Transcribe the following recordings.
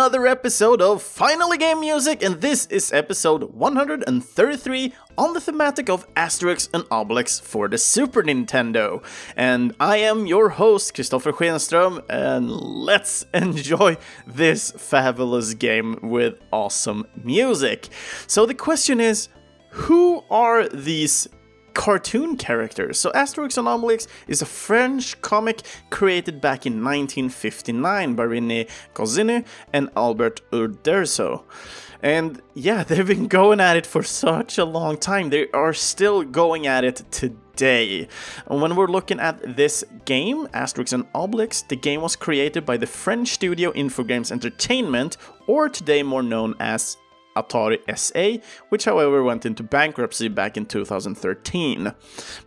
another episode of Finally Game Music, and this is episode 133 on the thematic of Asterix and Obelix for the Super Nintendo. And I am your host, Christopher Schenström, and let's enjoy this fabulous game with awesome music. So the question is, who are these cartoon characters. So Asterix and Obelix is a French comic created back in 1959 by René Goscinny and Albert Uderzo. And yeah, they've been going at it for such a long time. They are still going at it today. And when we're looking at this game, Asterix and Obelix, the game was created by the French studio Infogrames Entertainment, or today more known as Atari SA, which however went into bankruptcy back in 2013.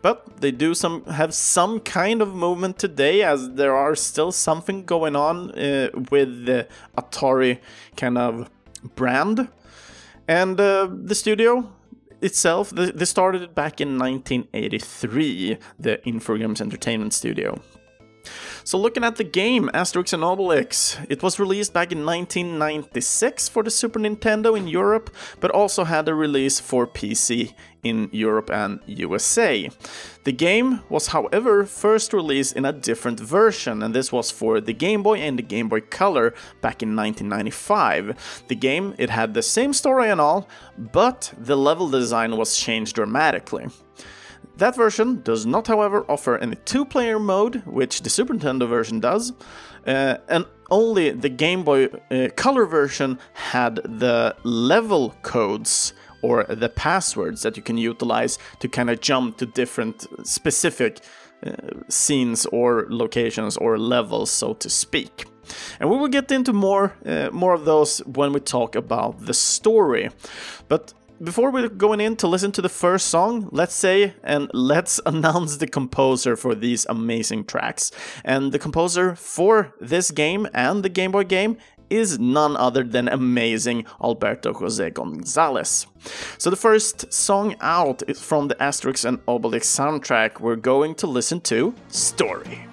But they do some have some kind of movement today as there are still something going on uh, with the Atari kind of brand. And uh, the studio itself, they started back in 1983, the Infogrames Entertainment Studio. So looking at the game, Asterix and Obelix, it was released back in 1996 for the Super Nintendo in Europe, but also had a release for PC in Europe and USA. The game was, however, first released in a different version, and this was for the Game Boy and the Game Boy Color back in 1995. The game, it had the same story and all, but the level design was changed dramatically. That version does not, however, offer any two player mode, which the Super Nintendo version does, uh, and only the Game Boy uh, Color version had the level codes or the passwords that you can utilize to kind of jump to different specific uh, scenes or locations or levels, so to speak. And we will get into more uh, more of those when we talk about the story. But before we're going in to listen to the first song, let's say and let's announce the composer for these amazing tracks. And the composer for this game and the Game Boy game is none other than amazing Alberto Jose Gonzalez. So the first song out is from the Asterix and Obelix soundtrack. We're going to listen to Story.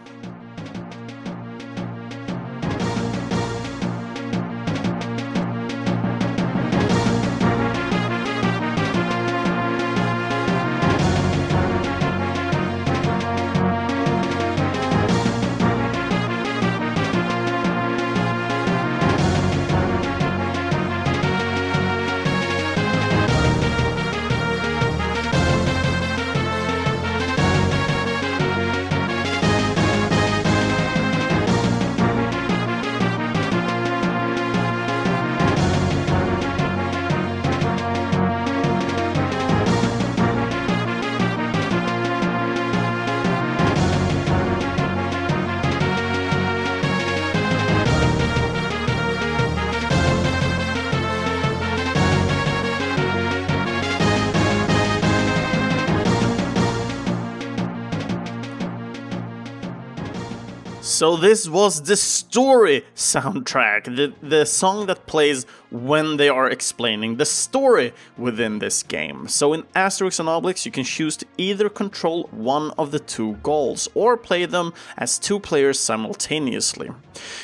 So this was the story soundtrack, the, the song that plays when they are explaining the story within this game. So in Asterix and Obelix you can choose to either control one of the two Gauls or play them as two players simultaneously.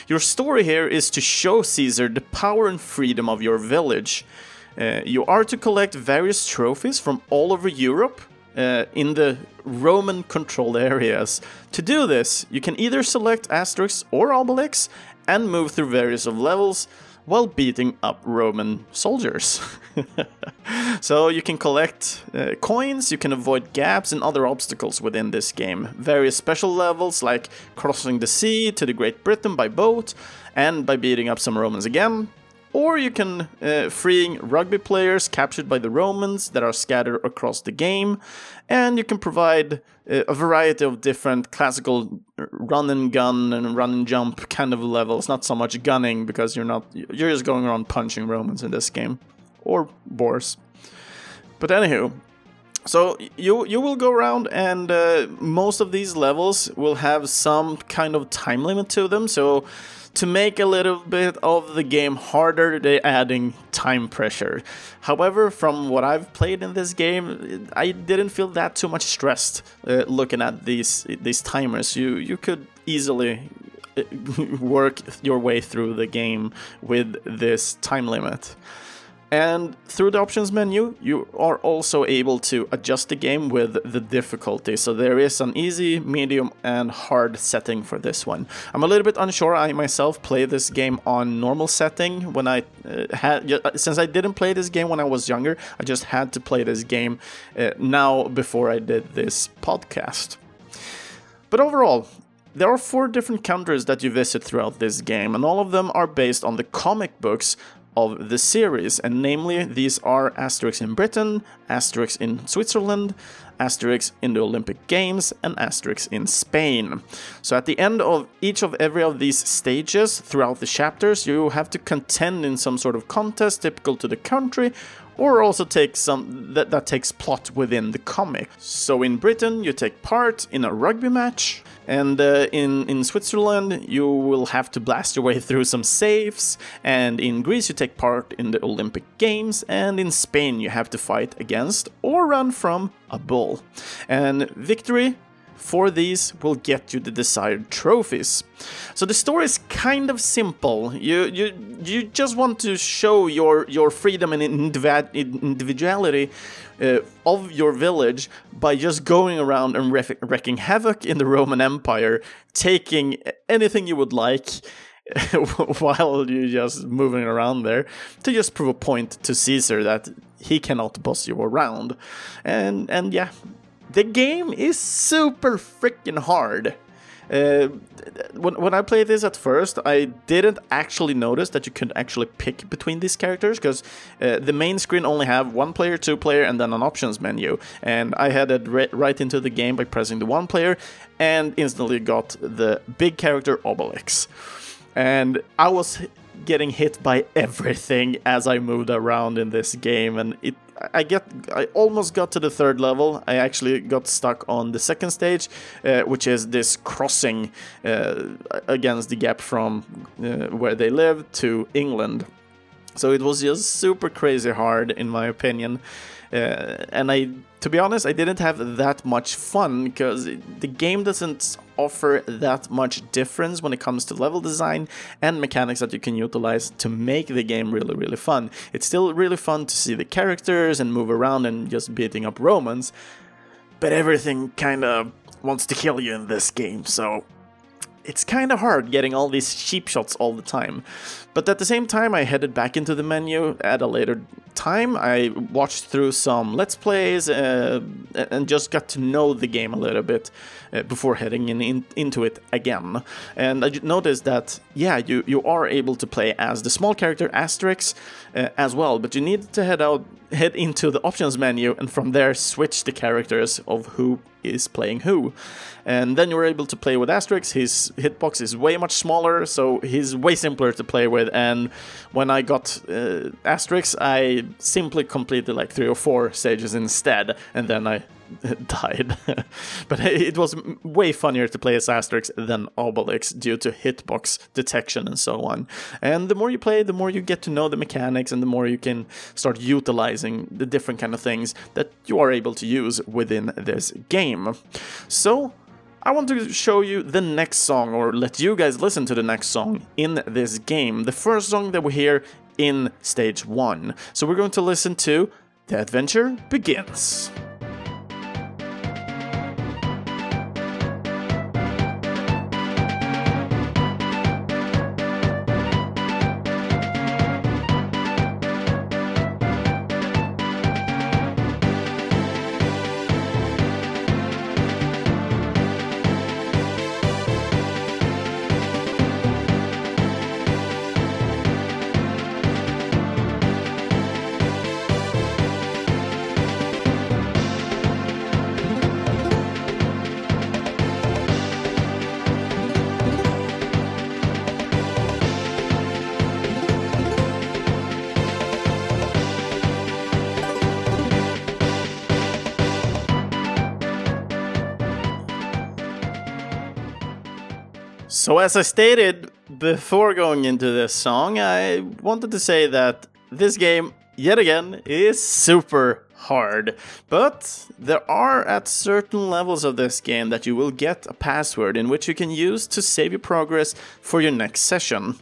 Your story here is to show Caesar the power and freedom of your village. Uh, you are to collect various trophies from all over Europe uh, in the Roman controlled areas. To do this, you can either select Asterix or Obelix and move through various of levels while beating up Roman soldiers. so you can collect uh, coins, you can avoid gaps and other obstacles within this game. Various special levels like crossing the sea to the Great Britain by boat and by beating up some Romans again, or you can uh, freeing rugby players captured by the Romans that are scattered across the game, and you can provide uh, a variety of different classical run and gun and run and jump kind of levels. Not so much gunning because you're not you're just going around punching Romans in this game or boars. But anywho, so you you will go around and uh, most of these levels will have some kind of time limit to them. So to make a little bit of the game harder, they're adding time pressure. However, from what I've played in this game, I didn't feel that too much stressed uh, looking at these these timers. You you could easily work your way through the game with this time limit. And through the options menu, you are also able to adjust the game with the difficulty. So there is an easy, medium, and hard setting for this one. I'm a little bit unsure. I myself play this game on normal setting when I uh, had, uh, since I didn't play this game when I was younger, I just had to play this game uh, now before I did this podcast. But overall, there are four different countries that you visit throughout this game, and all of them are based on the comic books of the series, and namely these are Asterix in Britain, Asterix in Switzerland, Asterix in the Olympic Games, and Asterix in Spain. So at the end of each of every of these stages throughout the chapters, you have to contend in some sort of contest typical to the country, or also take some that, that takes plot within the comic. So in Britain, you take part in a rugby match, and uh, in in Switzerland, you will have to blast your way through some safes, and in Greece, you take part in the Olympic Games, and in Spain, you have to fight against or run from a bull. And victory for these will get you the desired trophies. So the story is kind of simple. You you you just want to show your your freedom and individuality uh, of your village by just going around and wreaking havoc in the Roman Empire, taking anything you would like. while you're just moving around there to just prove a point to Caesar that he cannot boss you around. And and yeah, the game is super freaking hard. Uh, when, when I played this at first, I didn't actually notice that you could actually pick between these characters because uh, the main screen only have one player, two player, and then an options menu. And I headed right into the game by pressing the one player and instantly got the big character Obelix. And I was getting hit by everything as I moved around in this game, and it I get I almost got to the third level. I actually got stuck on the second stage, uh, which is this crossing uh, against the gap from uh, where they live to England. So it was just super crazy hard, in my opinion. Uh, and I, to be honest, I didn't have that much fun because the game doesn't offer that much difference when it comes to level design and mechanics that you can utilize to make the game really, really fun. It's still really fun to see the characters and move around and just beating up Romans, but everything kind of wants to kill you in this game, so it's kind of hard getting all these cheap shots all the time. But at the same time, I headed back into the menu at a later time. I watched through some Let's Plays uh, and just got to know the game a little bit uh, before heading in, in, into it again. And I noticed that, yeah, you, you are able to play as the small character Asterix uh, as well, but you need to head out, head into the options menu and from there switch the characters of who is playing who. And then you're able to play with Asterix. His hitbox is way much smaller, so he's way simpler to play with. And when I got uh, Asterix, I simply completed like three or four stages instead, and then I died. but it was way funnier to play as Asterix than Obelix due to hitbox detection and so on. And the more you play, the more you get to know the mechanics and the more you can start utilizing the different kind of things that you are able to use within this game. So, I want to show you the next song, or let you guys listen to the next song in this game. The first song that we hear in stage 1. So we're going to listen to The Adventure Begins. As I stated before going into this song, I wanted to say that this game, yet again, is super hard. But there are at certain levels of this game that you will get a password in which you can use to save your progress for your next session.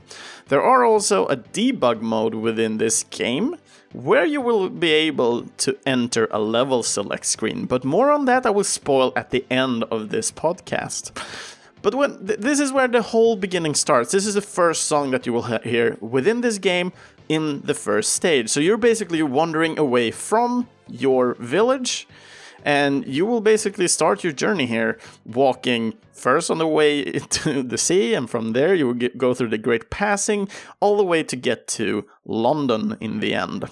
There are also a debug mode within this game where you will be able to enter a level select screen, but more on that I will spoil at the end of this podcast. But when th- this is where the whole beginning starts. This is the first song that you will ha- hear within this game in the first stage. So you're basically wandering away from your village and you will basically start your journey here walking first on the way to the sea and from there you will get, go through the great passing all the way to get to london in the end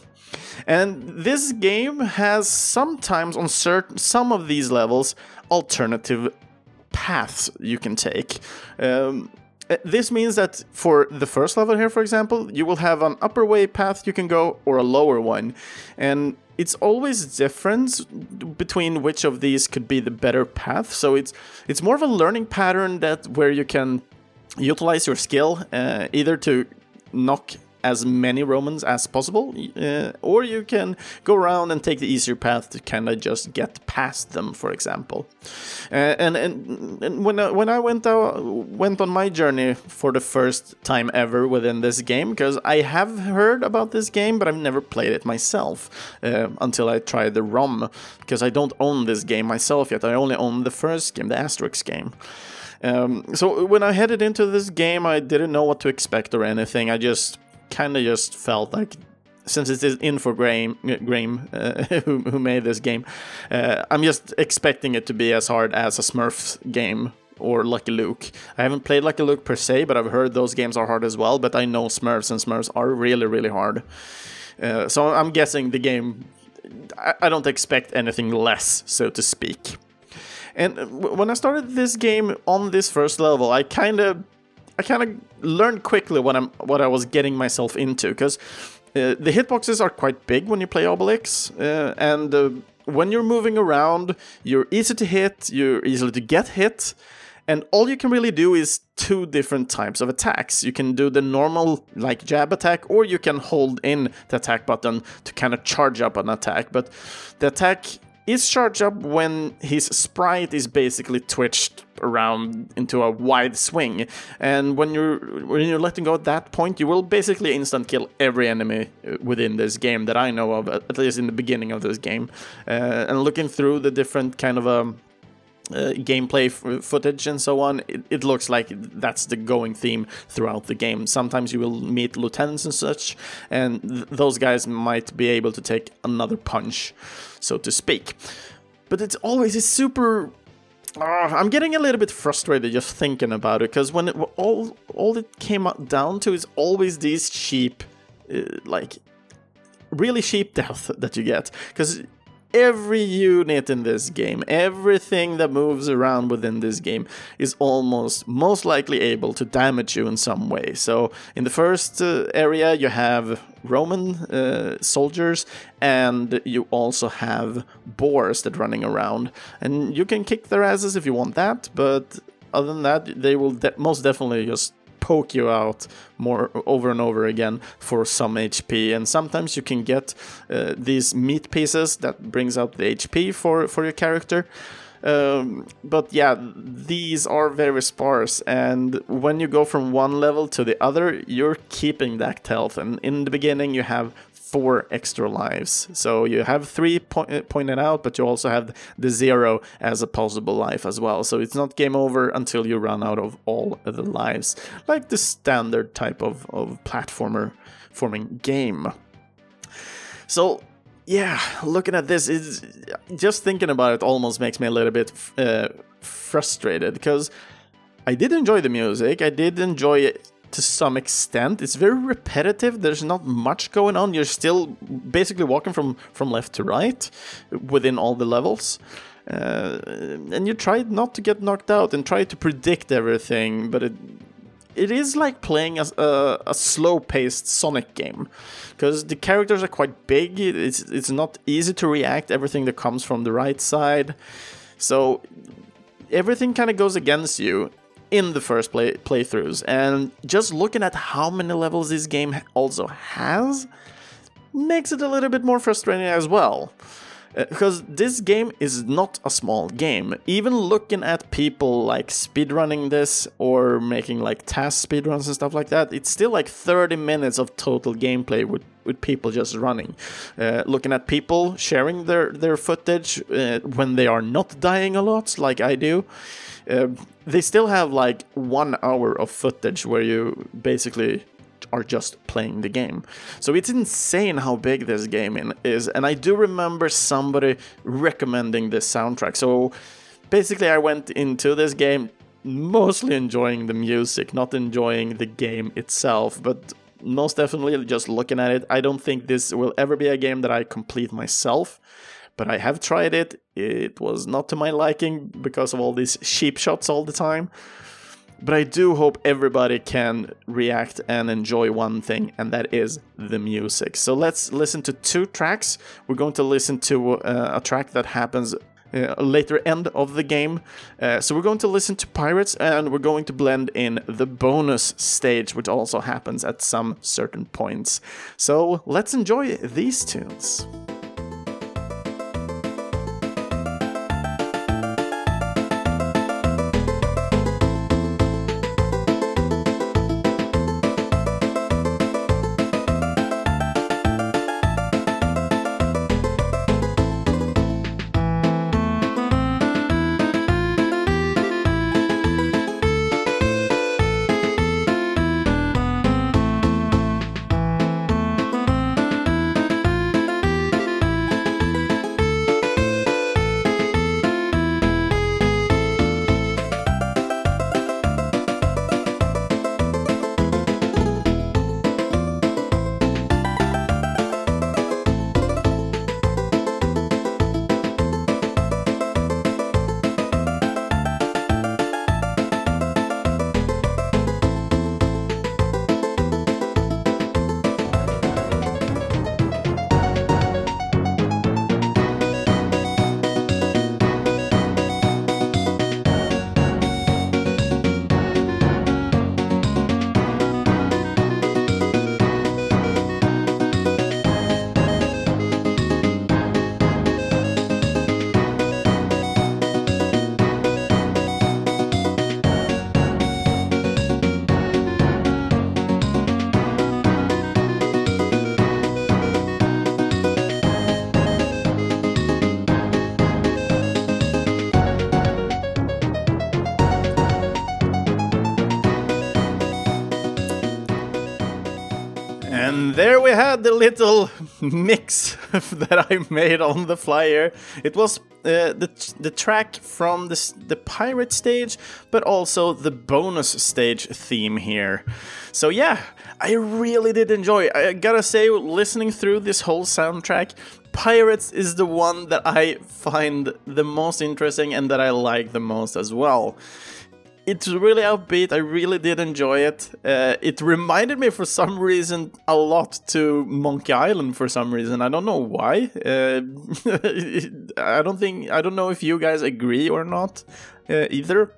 and this game has sometimes on certain some of these levels alternative paths you can take um, this means that for the first level here, for example, you will have an upper way path you can go or a lower one. And it's always different between which of these could be the better path. So it's it's more of a learning pattern that where you can utilize your skill uh, either to knock as many Romans as possible, uh, or you can go around and take the easier path to kind of just get past them, for example. Uh, and, and and when I, when I went out, went on my journey for the first time ever within this game, because I have heard about this game, but I've never played it myself uh, until I tried the ROM, because I don't own this game myself yet. I only own the first game, the Asterix game. Um, so when I headed into this game, I didn't know what to expect or anything. I just kind of just felt like since it is Infogrames uh, who, who made this game, uh, I'm just expecting it to be as hard as a Smurfs game or Lucky Luke. I haven't played Lucky Luke per se, but I've heard those games are hard as well. But I know Smurfs and Smurfs are really, really hard. Uh, so I'm guessing the game. I, I don't expect anything less, so to speak. And when I started this game on this first level, I kind of I kind of learned quickly what I'm what I was getting myself into because uh, the hitboxes are quite big when you play Obelix, uh, and uh, when you're moving around, you're easy to hit, you're easy to get hit, and all you can really do is two different types of attacks. You can do the normal like jab attack, or you can hold in the attack button to kind of charge up an attack. But the attack is charged up when his sprite is basically twitched around into a wide swing. And when you're when you're letting go at that point, you will basically instant kill every enemy uh, within this game that I know of, at least in the beginning of this game. Uh, and looking through the different kind of um, uh, gameplay footage and so on, it, it, looks like that's the going theme throughout the game. Sometimes you will meet lieutenants and such, and th- those guys might be able to take another punch, so to speak. But it's always a super. Uh, I'm getting a little bit frustrated just thinking about it because when it, all all it came down to is always these cheap, uh, like really cheap death that you get. Because every unit in this game, everything that moves around within this game is almost most likely able to damage you in some way. So in the first uh, area, you have Roman uh, soldiers, and you also have boars that running around, and you can kick their asses if you want that. But other than that, they will de- most definitely just poke you out more over and over again for some HP. And sometimes you can get uh, these meat pieces that brings out the HP for for your character. Um, but yeah, these are very sparse, and when you go from one level to the other, you're keeping that health. And in the beginning, you have four extra lives. So you have three po- uh, pointed out, but you also have the zero as a possible life as well. So it's not game over until you run out of all of the lives, like the standard type of, of platformer forming game. So yeah, looking at this, is just thinking about it almost makes me a little bit uh, frustrated because I did enjoy the music. I did enjoy it to some extent. It's very repetitive. There's not much going on. You're still basically walking from from left to right within all the levels. Uh, and you try not to get knocked out and try to predict everything, but it it is like playing a, a, a slow-paced Sonic game because the characters are quite big. It's it's not easy to react everything that comes from the right side, so everything kind of goes against you in the first play playthroughs. And just looking at how many levels this game also has makes it a little bit more frustrating as well. because this game is not a small game. Even looking at people like speedrunning this or making like TAS speedruns and stuff like that, it's still like 30 minutes of total gameplay with, with people just running. Uh, looking at people sharing their, their footage uh, when they are not dying a lot, like I do. Uh, they still have like one hour of footage where you basically are just playing the game. So it's insane how big this game is. And I do remember somebody recommending this soundtrack. So basically, I went into this game mostly enjoying the music, not enjoying the game itself, but most definitely just looking at it. I don't think this will ever be a game that I complete myself. But I have tried it. It was not to my liking because of all these sheep shots all the time. But I do hope everybody can react and enjoy one thing, and that is the music. So let's listen to two tracks. We're going to listen to uh, a track that happens uh, later end of the game. Uh, so we're going to listen to Pirates and we're going to blend in the bonus stage, which also happens at some certain points. So let's enjoy these tunes. The little mix that I made on the flyer. It was uh, the the track from the the pirate stage, but also the bonus stage theme here. So yeah, I really did enjoy. I gotta say, listening through this whole soundtrack, Pirates is the one that I find the most interesting and that I like the most as well it's really upbeat. I really did enjoy it. Uh, it reminded me for some reason a lot to Monkey Island for some reason. I don't know why. Uh, I don't think I don't know if you guys agree or not uh, either.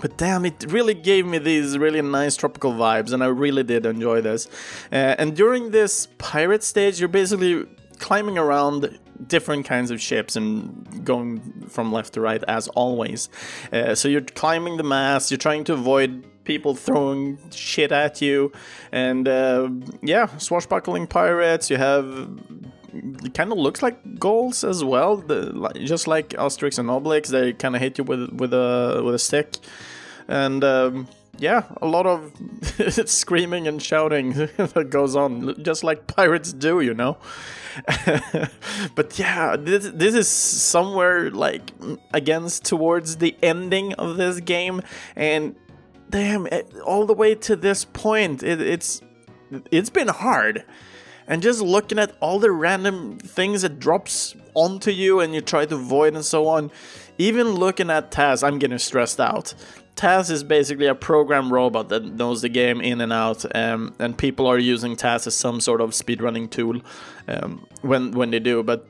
But damn, it really gave me these really nice tropical vibes, and I really did enjoy this. Uh, and during this pirate stage, you're basically climbing around different kinds of ships and going from left to right as always. Uh, so you're climbing the mast, you're trying to avoid people throwing shit at you, and uh, yeah, swashbuckling pirates. You have it kind of looks like Gauls as well, the, just like Asterix and Obelix. They kind of hit you with with a with a stick, and. Um, yeah, a lot of screaming and shouting that goes on, just like pirates do, you know. but yeah, this this is somewhere like against towards the ending of this game, and damn, it, all the way to this point, it, it's it's been hard. And just looking at all the random things that drops onto you and you try to avoid and so on, even looking at TAS, I'm getting stressed out. TAS is basically a program robot that knows the game in and out, um, and people are using TAS as some sort of speedrunning tool um, when when they do. But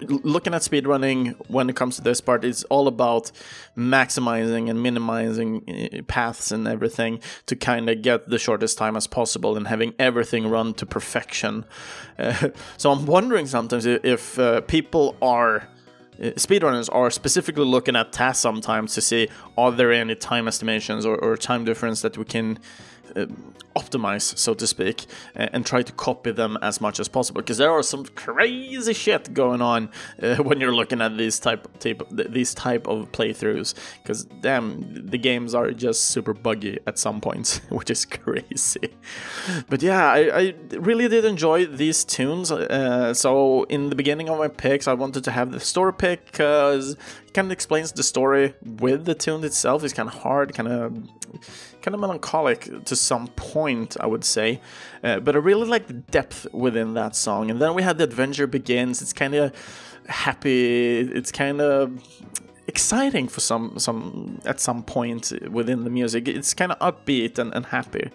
looking at speedrunning when it comes to this part, it's all about maximizing and minimizing uh, paths and everything to kind of get the shortest time as possible and having everything run to perfection. Uh, so I'm wondering sometimes if uh, people are uh, speedrunners are specifically looking at tasks sometimes to see are there any time estimations or, or time difference that we can uh, optimize, so to speak, and try to copy them as much as possible. Because there are some crazy shit going on uh, when you're looking at these type, type these type of playthroughs. Because damn, the games are just super buggy at some points, which is crazy. But yeah, I, I really did enjoy these tunes. Uh, so in the beginning of my picks, I wanted to have the story pick because it kind of explains the story with the tune itself. It's kind of hard, kind of kind of melancholic to some point, I would say. Uh, but I really like the depth within that song. And then we had the adventure begins. It's kind of happy. It's kind of exciting for some some at some point within the music. It's kind of upbeat and, and happy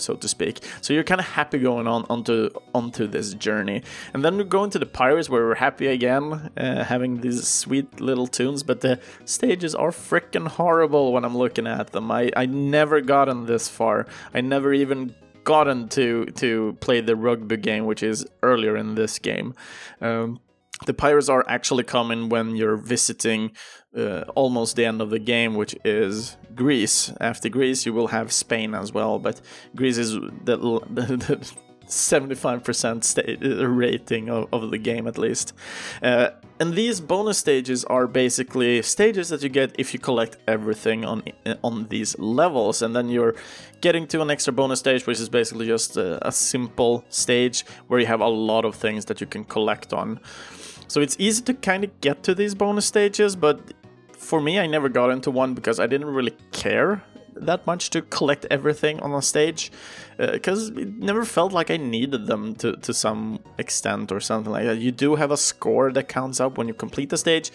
so to speak. So you're kind of happy going on onto onto this journey, and then we go into the pirates where we're happy again, uh, having these sweet little tunes. But the stages are freaking horrible when I'm looking at them. I I never gotten this far. I never even gotten to to play the rugby game, which is earlier in this game. Um, the pirates are actually coming when you're visiting uh, almost the end of the game, which is Greece. After Greece, you will have Spain as well, but Greece is the, the, the 75% sta- rating of, of, the game at least. Uh, and these bonus stages are basically stages that you get if you collect everything on on these levels, and then you're getting to an extra bonus stage, which is basically just a, a simple stage where you have a lot of things that you can collect on. So it's easy to kind of get to these bonus stages, but for me, I never got into one because I didn't really care that much to collect everything on a stage because uh, it never felt like I needed them to, to some extent or something like that. You do have a score that counts up when you complete the stage.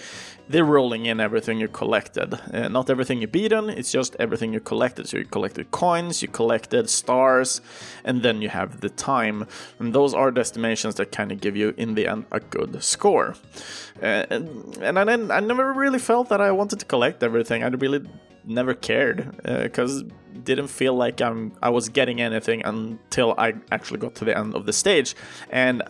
They're rolling in everything you collected. Uh, not everything you beaten, it's just everything you collected. So you collected coins, you collected stars, and then you have the time. And those are the estimations that kind of give you, in the end, a good score. Uh, and, and I, I never really felt that I wanted to collect everything. I really never cared because uh, didn't feel like I'm I was getting anything until I actually got to the end of the stage. And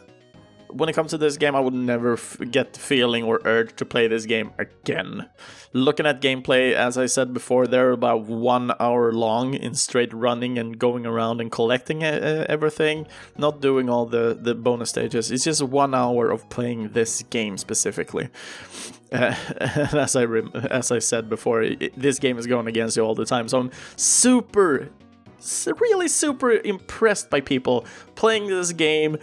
when it comes to this game, I would never f- get the feeling or urge to play this game again. Looking at gameplay, as I said before, they're about one hour long in straight running and going around and collecting uh, everything, not doing all the, the bonus stages. It's just one hour of playing this game specifically. Uh, as I as I said before, it, this game is going against you all the time, so I'm super really super impressed by people playing this game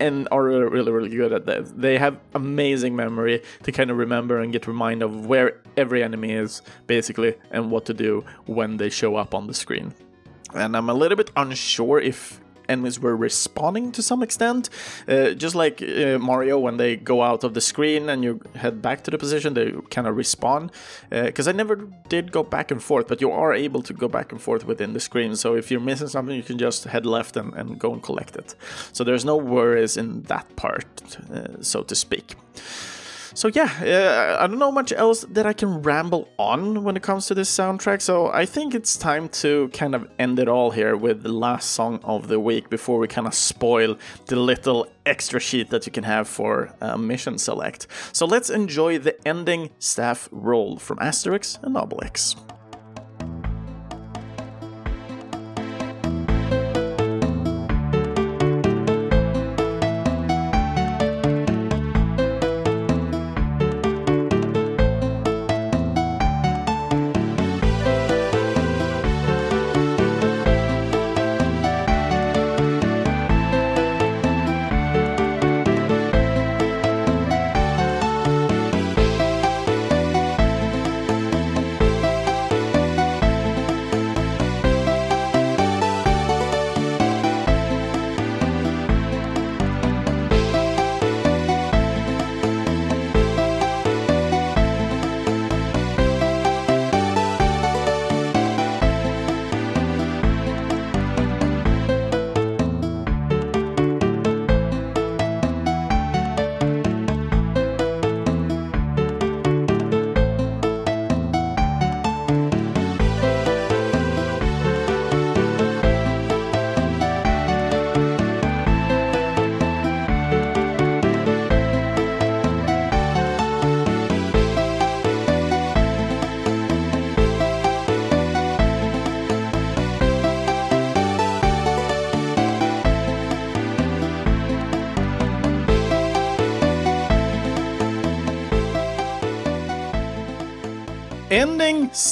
and are really really good at that. They have amazing memory to kind of remember and get reminded of where every enemy is basically and what to do when they show up on the screen. And I'm a little bit unsure if enemies were responding to some extent. Uh, just like uh, Mario, when they go out of the screen and you head back to the position, they kind of respawn. Because uh, I never did go back and forth, but you are able to go back and forth within the screen. So if you're missing something, you can just head left and, and go and collect it. So there's no worries in that part, uh, so to speak. So yeah, uh, I don't know much else that I can ramble on when it comes to this soundtrack. So I think it's time to kind of end it all here with the last song of the week before we kind of spoil the little extra sheet that you can have for uh, mission select. So let's enjoy the ending staff roll from Asterix and Obelix.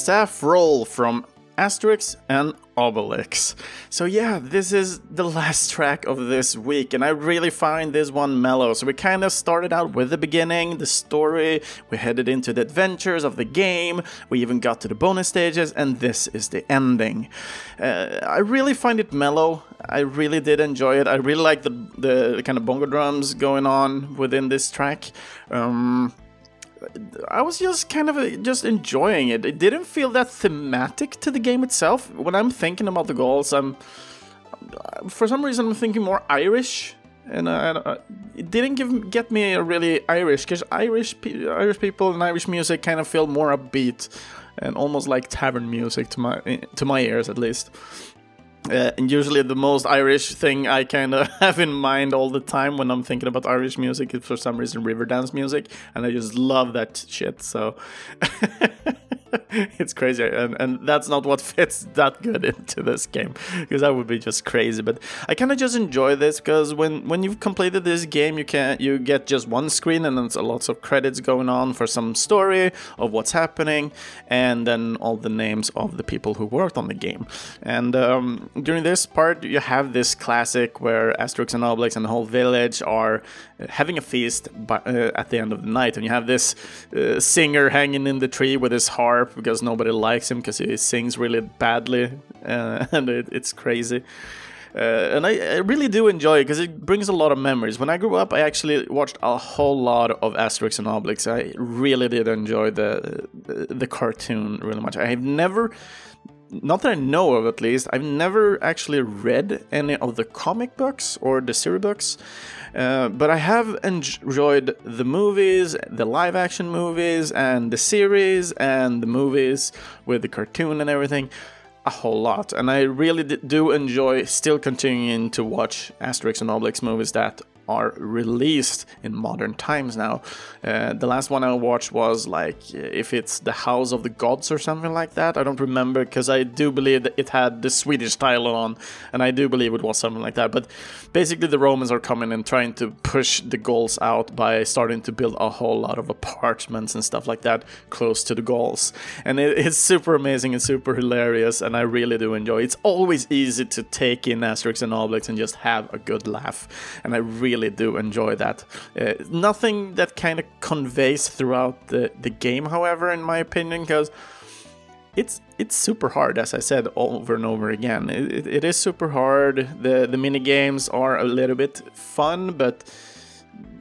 Staff roll from Asterix and Obelix. So yeah, this is the last track of this week, and I really find this one mellow. So we kind of started out with the beginning, the story, we headed into the adventures of the game, we even got to the bonus stages, and this is the ending. Uh, I really find it mellow. I really did enjoy it. I really like the the kind of bongo drums going on within this track. Um, I was just kind of uh, just enjoying it. It didn't feel that thematic to the game itself. When I'm thinking about the Gauls, I'm for some reason I'm thinking more Irish, and uh, it didn't give get me a really Irish because Irish Irish people and Irish music kind of feel more upbeat and almost like tavern music to my to my ears at least. Uh, and usually the most Irish thing I kind of have in mind all the time when I'm thinking about Irish music is for some reason Riverdance music, and I just love that shit. So it's crazy, and, and that's not what fits that good into this game because that would be just crazy. But I kind of just enjoy this because when when you've completed this game, you can you get just one screen and then lots of credits going on for some story of what's happening, and then all the names of the people who worked on the game. And um, during this part, you have this classic where Asterix and Obelix and the whole village are having a feast by, uh, at the end of the night, and you have this uh, singer hanging in the tree with his harp because nobody likes him because he sings really badly, uh, and it, it's crazy. Uh, and I, I, really do enjoy it because it brings a lot of memories. When I grew up, I actually watched a whole lot of Asterix and Obelix. I really did enjoy the the, the cartoon really much. I have never not that I know of at least, I've never actually read any of the comic books or the series books, uh, but I have enjoyed the movies, the live action movies, and the series, and the movies with the cartoon and everything a whole lot. And I really do enjoy still continuing to watch Asterix and Obelix movies that are released in modern times now. Uh, the last one I watched was like if it's the House of the Gods or something like that. I don't remember because I do believe that it had the Swedish title on, and I do believe it was something like that. But basically, the Romans are coming and trying to push the Gauls out by starting to build a whole lot of apartments and stuff like that close to the Gauls, and it, it's super amazing and super hilarious, and I really do enjoy. It. It's always easy to take in Asterix and Obelix and just have a good laugh, and I really really do enjoy that. Uh, nothing that kind of conveys throughout the, the game, however, in my opinion, because it's it's super hard, as I said over and over again. It, it, it is super hard. The the mini games are a little bit fun, but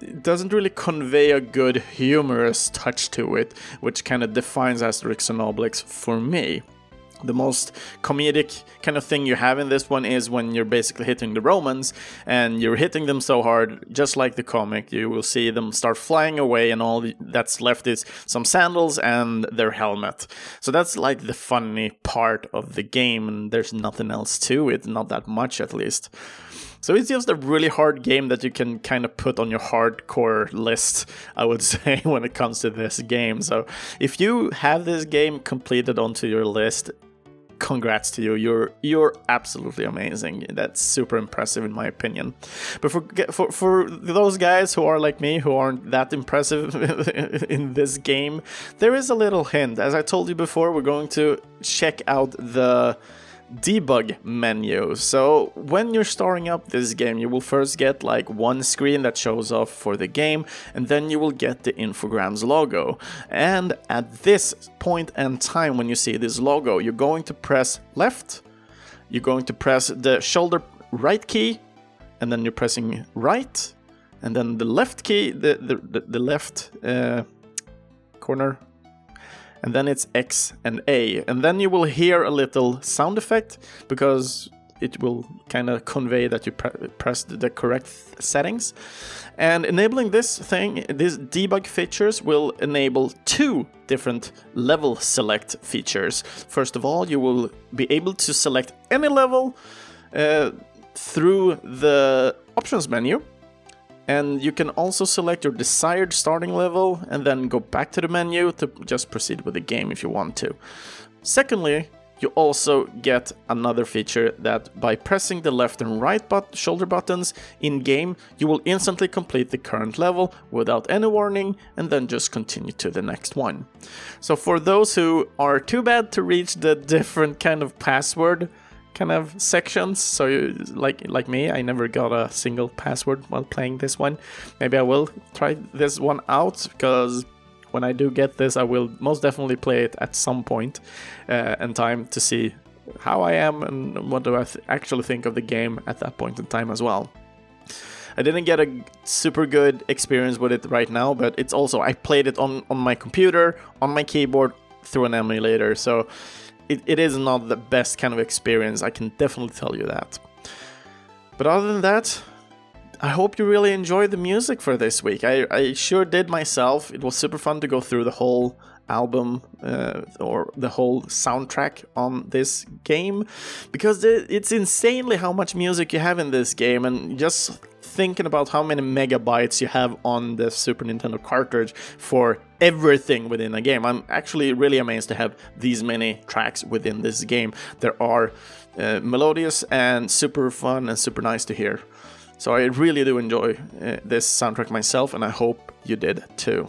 it doesn't really convey a good humorous touch to it, which kind of defines Asterix and Obelix for me the most comedic kind of thing you have in this one is when you're basically hitting the Romans and you're hitting them so hard, just like the comic, you will see them start flying away, and all that's left is some sandals and their helmet. So that's like the funny part of the game, and there's nothing else to it, not that much at least. So it's just a really hard game that you can kind of put on your hardcore list, I would say, when it comes to this game. So if you have this game completed onto your list, congrats to you. You're you're absolutely amazing. That's super impressive in my opinion. But for for for those guys who are like me who aren't that impressive in this game, there is a little hint. As I told you before, we're going to check out the debug menu. So when you're starting up this game, you will first get like one screen that shows off for the game, and then you will get the Infogrames logo. And at this point and time when you see this logo, you're going to press left, you're going to press the shoulder right key, and then you're pressing right, and then the left key, the, the, the, the left uh, corner and then it's X and A. And then you will hear a little sound effect because it will kind of convey that you pre pressed the correct settings. And enabling this thing, these debug features will enable two different level select features. First of all, you will be able to select any level uh, through the options menu and you can also select your desired starting level and then go back to the menu to just proceed with the game if you want to. Secondly, you also get another feature that by pressing the left and right but- shoulder buttons in game, you will instantly complete the current level without any warning and then just continue to the next one. So, for those who are too bad to reach the different kind of password, kind of sections. So you, like like me, I never got a single password while playing this one. Maybe I will try this one out because when I do get this, I will most definitely play it at some point uh, in time to see how I am and what do I th- actually think of the game at that point in time as well. I didn't get a super good experience with it right now, but it's also I played it on on my computer, on my keyboard through an emulator, so it, it is not the best kind of experience. I can definitely tell you that. But other than that, I hope you really enjoyed the music for this week. I, I sure did myself. It was super fun to go through the whole album uh, or the whole soundtrack on this game because it's insanely how much music you have in this game and just thinking about how many megabytes you have on the Super Nintendo cartridge for everything within a game. I'm actually really amazed to have these many tracks within this game. There are uh, melodious and super fun and super nice to hear. So I really do enjoy uh, this soundtrack myself, and I hope you did too.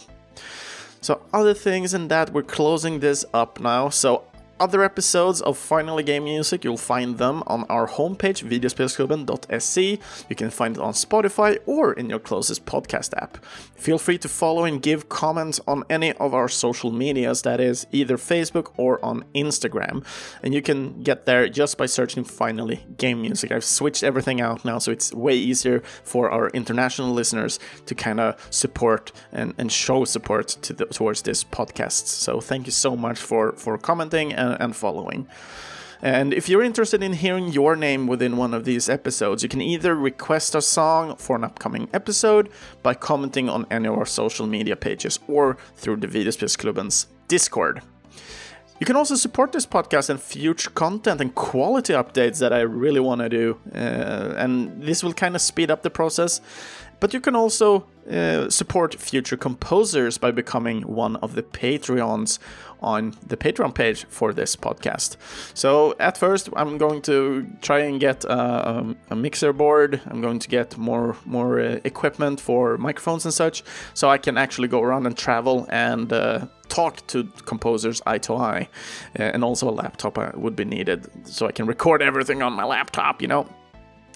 So, other things than that, we're closing this up now. So, other episodes of Finally Game Music, you'll find them on our homepage, videospelsklubben.se. You can find it on Spotify or in your closest podcast app. Feel free to follow and give comments on any of our social medias, that is, either Facebook or on Instagram. And you can get there just by searching Finally Game Music. I've switched everything out now, so it's way easier for our international listeners to kind of support and, and show support to the, towards this podcast. So thank you so much for, for commenting and and following. And if you're interested in hearing your name within one of these episodes, you can either request a song for an upcoming episode by commenting on any of our social media pages or through the Videospelsklubben's Discord. You can also support this podcast and future content and quality updates that I really want to do. Uh, and this will kind of speed up the process. But you can also uh, support future composers by becoming one of the Patreons on the Patreon page for this podcast. So at first, I'm going to try and get a, a mixer board. I'm going to get more more uh, equipment for microphones and such, so I can actually go around and travel and uh, talk to composers eye to eye. Uh, and also a laptop uh, would be needed, so I can record everything on my laptop. You know.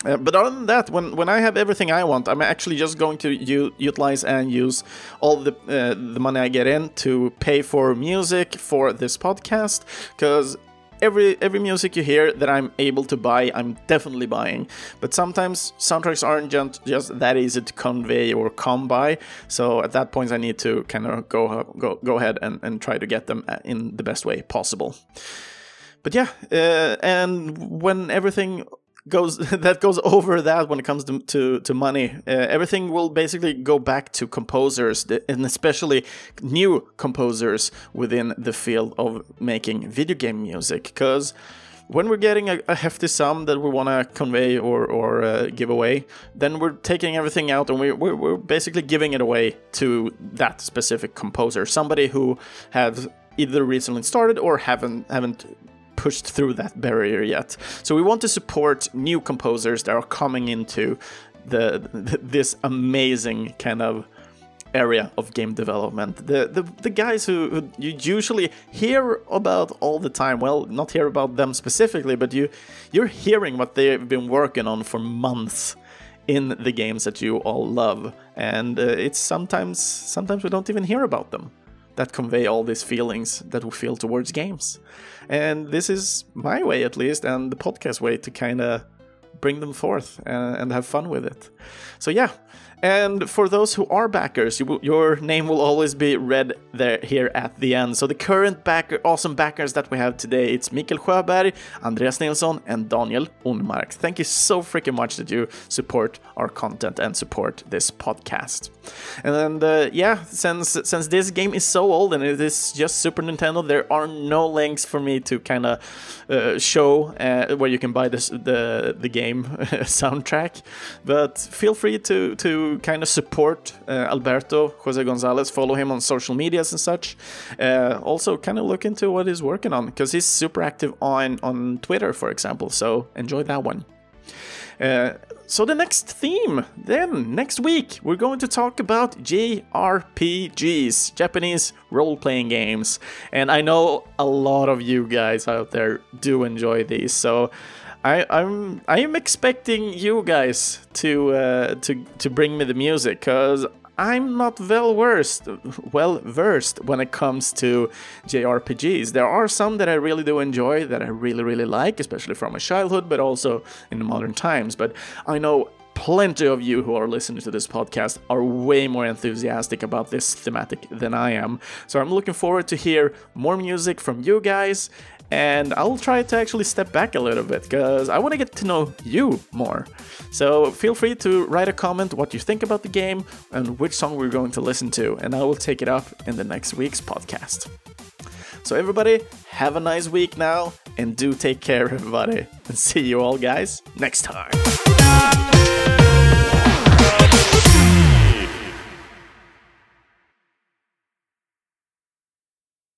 Uh, but other than that, when, when I have everything I want, I'm actually just going to u- utilize and use all the uh, the money I get in to pay for music for this podcast. Because every every music you hear that I'm able to buy, I'm definitely buying. But sometimes soundtracks aren't just, just that easy to convey or come by. So at that point, I need to kind of go go go ahead and, and try to get them uh, in the best way possible. But yeah, uh, and when everything goes that goes over that when it comes to to, to money. Uh, everything will basically go back to composers, and especially new composers within the field of making video game music, because. When we're getting a, a, hefty sum that we want to convey or, or uh, give away, then we're taking everything out and we, we're, we're basically giving it away to that specific composer, somebody who has either recently started or haven't haven't pushed through that barrier yet. So we want to support new composers that are coming into the, the this amazing kind of area of game development. The the, the guys who, who, you usually hear about all the time. Well, not hear about them specifically, but you you're hearing what they've been working on for months in the games that you all love, and uh, it's sometimes sometimes we don't even hear about them that convey all these feelings that we feel towards games. And this is my way, at least, and the podcast way to kind of bring them forth and, and, have fun with it. So, yeah, and for those who are backers, you, your name will always be read there here at the end. So the current backer, awesome backers that we have today, it's Mikael Sjöberg, Andreas Nilsson, and Daniel Onmark. Thank you so freaking much that you support our content and support this podcast. And uh, yeah, since since this game is so old and it is just Super Nintendo, there are no links for me to kind of uh, show uh, where you can buy this the the game soundtrack. But feel free to to kind of support uh, Alberto Jose Gonzalez, follow him on social medias and such. Uh, also, kind of look into what he's working on because he's super active on on Twitter, for example. So enjoy that one. Uh, so the next theme, then next week, we're going to talk about JRPGs, Japanese role-playing games, and I know a lot of you guys out there do enjoy these. So I, I'm I am expecting you guys to uh, to to bring me the music, cause I'm not well versed, well versed when it comes to JRPGs. There are some that I really do enjoy, that I really really like, especially from my childhood, but also in modern times. But I know plenty of you who are listening to this podcast are way more enthusiastic about this thematic than I am. So I'm looking forward to hear more music from you guys and I'll try to actually step back a little bit because I want to get to know you more. So feel free to write a comment what you think about the game and which song we're going to listen to, and I will take it up in the next week's podcast. So, everybody, have a nice week now, and do take care, everybody, and see you all guys next time.